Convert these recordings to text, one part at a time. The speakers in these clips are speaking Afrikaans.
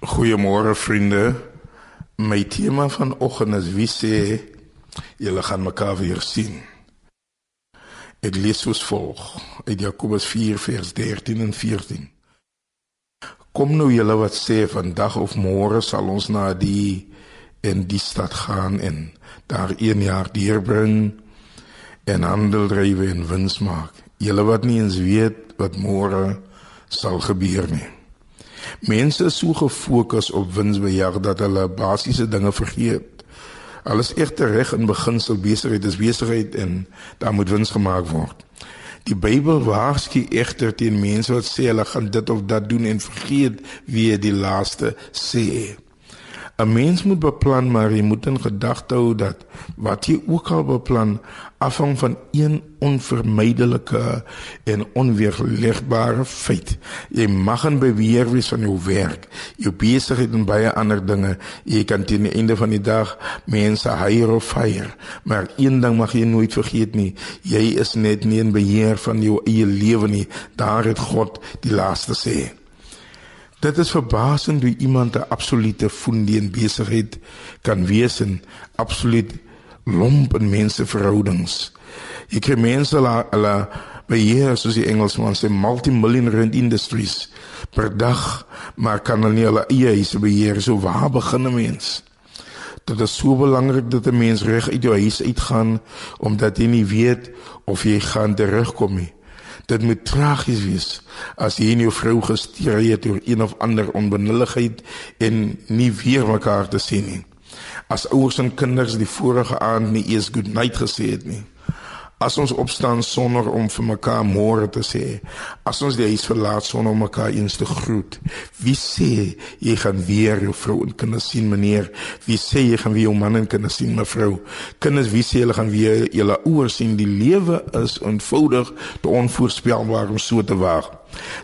Goeiemôre vriende. My tema vanoggend is wie sê julle gaan mekaar weer sien. Ek lees soos volg uit Jakobus 4 vers 13 en 14. Kom nou julle wat sê vandag of môre sal ons na die en die stad gaan en daar een jaar deurbring en handel drywe en wins maak. Julle wat nie eens weet wat môre sal gebeur nie. Mense is so gefokus op winsbejag dat hulle basiese dinge vergeet. Alles egter reg in beginsel besigheid is besigheid en daar moet wins gemaak word. Die Bybel waarsku egter teen mense wat sê hulle gaan dit of dat doen en vergeet wie die laaste sê. 'n Mens moet beplan, maar jy moet in gedagte hou dat wat jy ook al beplan afhang van een onvermydelike en onweerlegbare feit. Jy mag en beweer wees van jou werk, jou besigheid en baie ander dinge. Jy kan teen die einde van die dag mense hire of fire, maar een ding mag jy nooit vergeet nie. Jy is net nie in beheer van jou eie lewe nie. Daar het God die laaste sê. Dit is verbasend hoe iemand 'n absolute in besigheid kan wees en absoluut lomp in menseverhoudings. Jy kry mense hulle hulle beheer soos die Engelsman sê multi-million rand industries per dag, maar kan hulle nie hulle eie huise beheer so waar begin 'n mens? Dit is so belangrik dat 'n mens reg uit jou huis uitgaan omdat jy nie weet of jy gaan terugkom nie. Dit moet tragies wees as jy en jou vrou gestry het oor een of ander onbenulligheid en nie weer mekaar te sien nie. As ouers en kinders die vorige aand nie eens good night gesê het nie. As ons opstaan sonder om vir mekaar môre te sê, as ons die huis verlaat sonder om mekaar eens te groet, wie sê jy gaan weer jou vrou en kinders sien meneer? Wie sê jy gaan weer jou man en kinders sien mevrou? Kinders, wie sê hulle gaan weer julle ouers sien? Die lewe is eenvoudig te onvoorspelbaar om so te waag.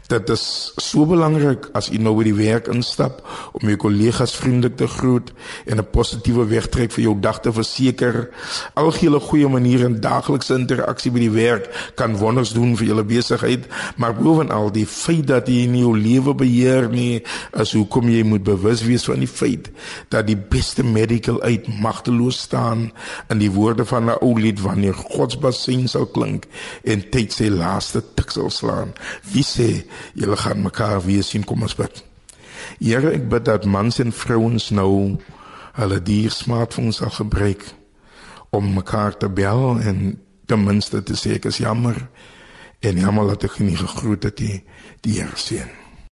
Dit is so belangrik as u nou by die werk instap om jou kollegas vriendelik te groet en 'n positiewe wegtrek vir jou dag te verseker. Algehele goeie maniere in daaglikse interaksie by die werk kan wonders doen vir julle besigheid, maar bovenal die feit dat jy nie jou lewe beheer nie, is hoekom jy moet bewus wees van die feit dat die beste medical aid magteloos staan in die woorde van 'n ou lied wanneer God se bassin sal klink en tyd sy laaste tik sal slaan. Wie sê julle gaan mekaar weer sien kom ons bid. Here ek bid dat mans en vrouens nou hulle dier smartphones sal gebruik om mekaar te bel en ten minste te sê ek is jammer en jammer dat ek nie gegroet het nie die Here sien.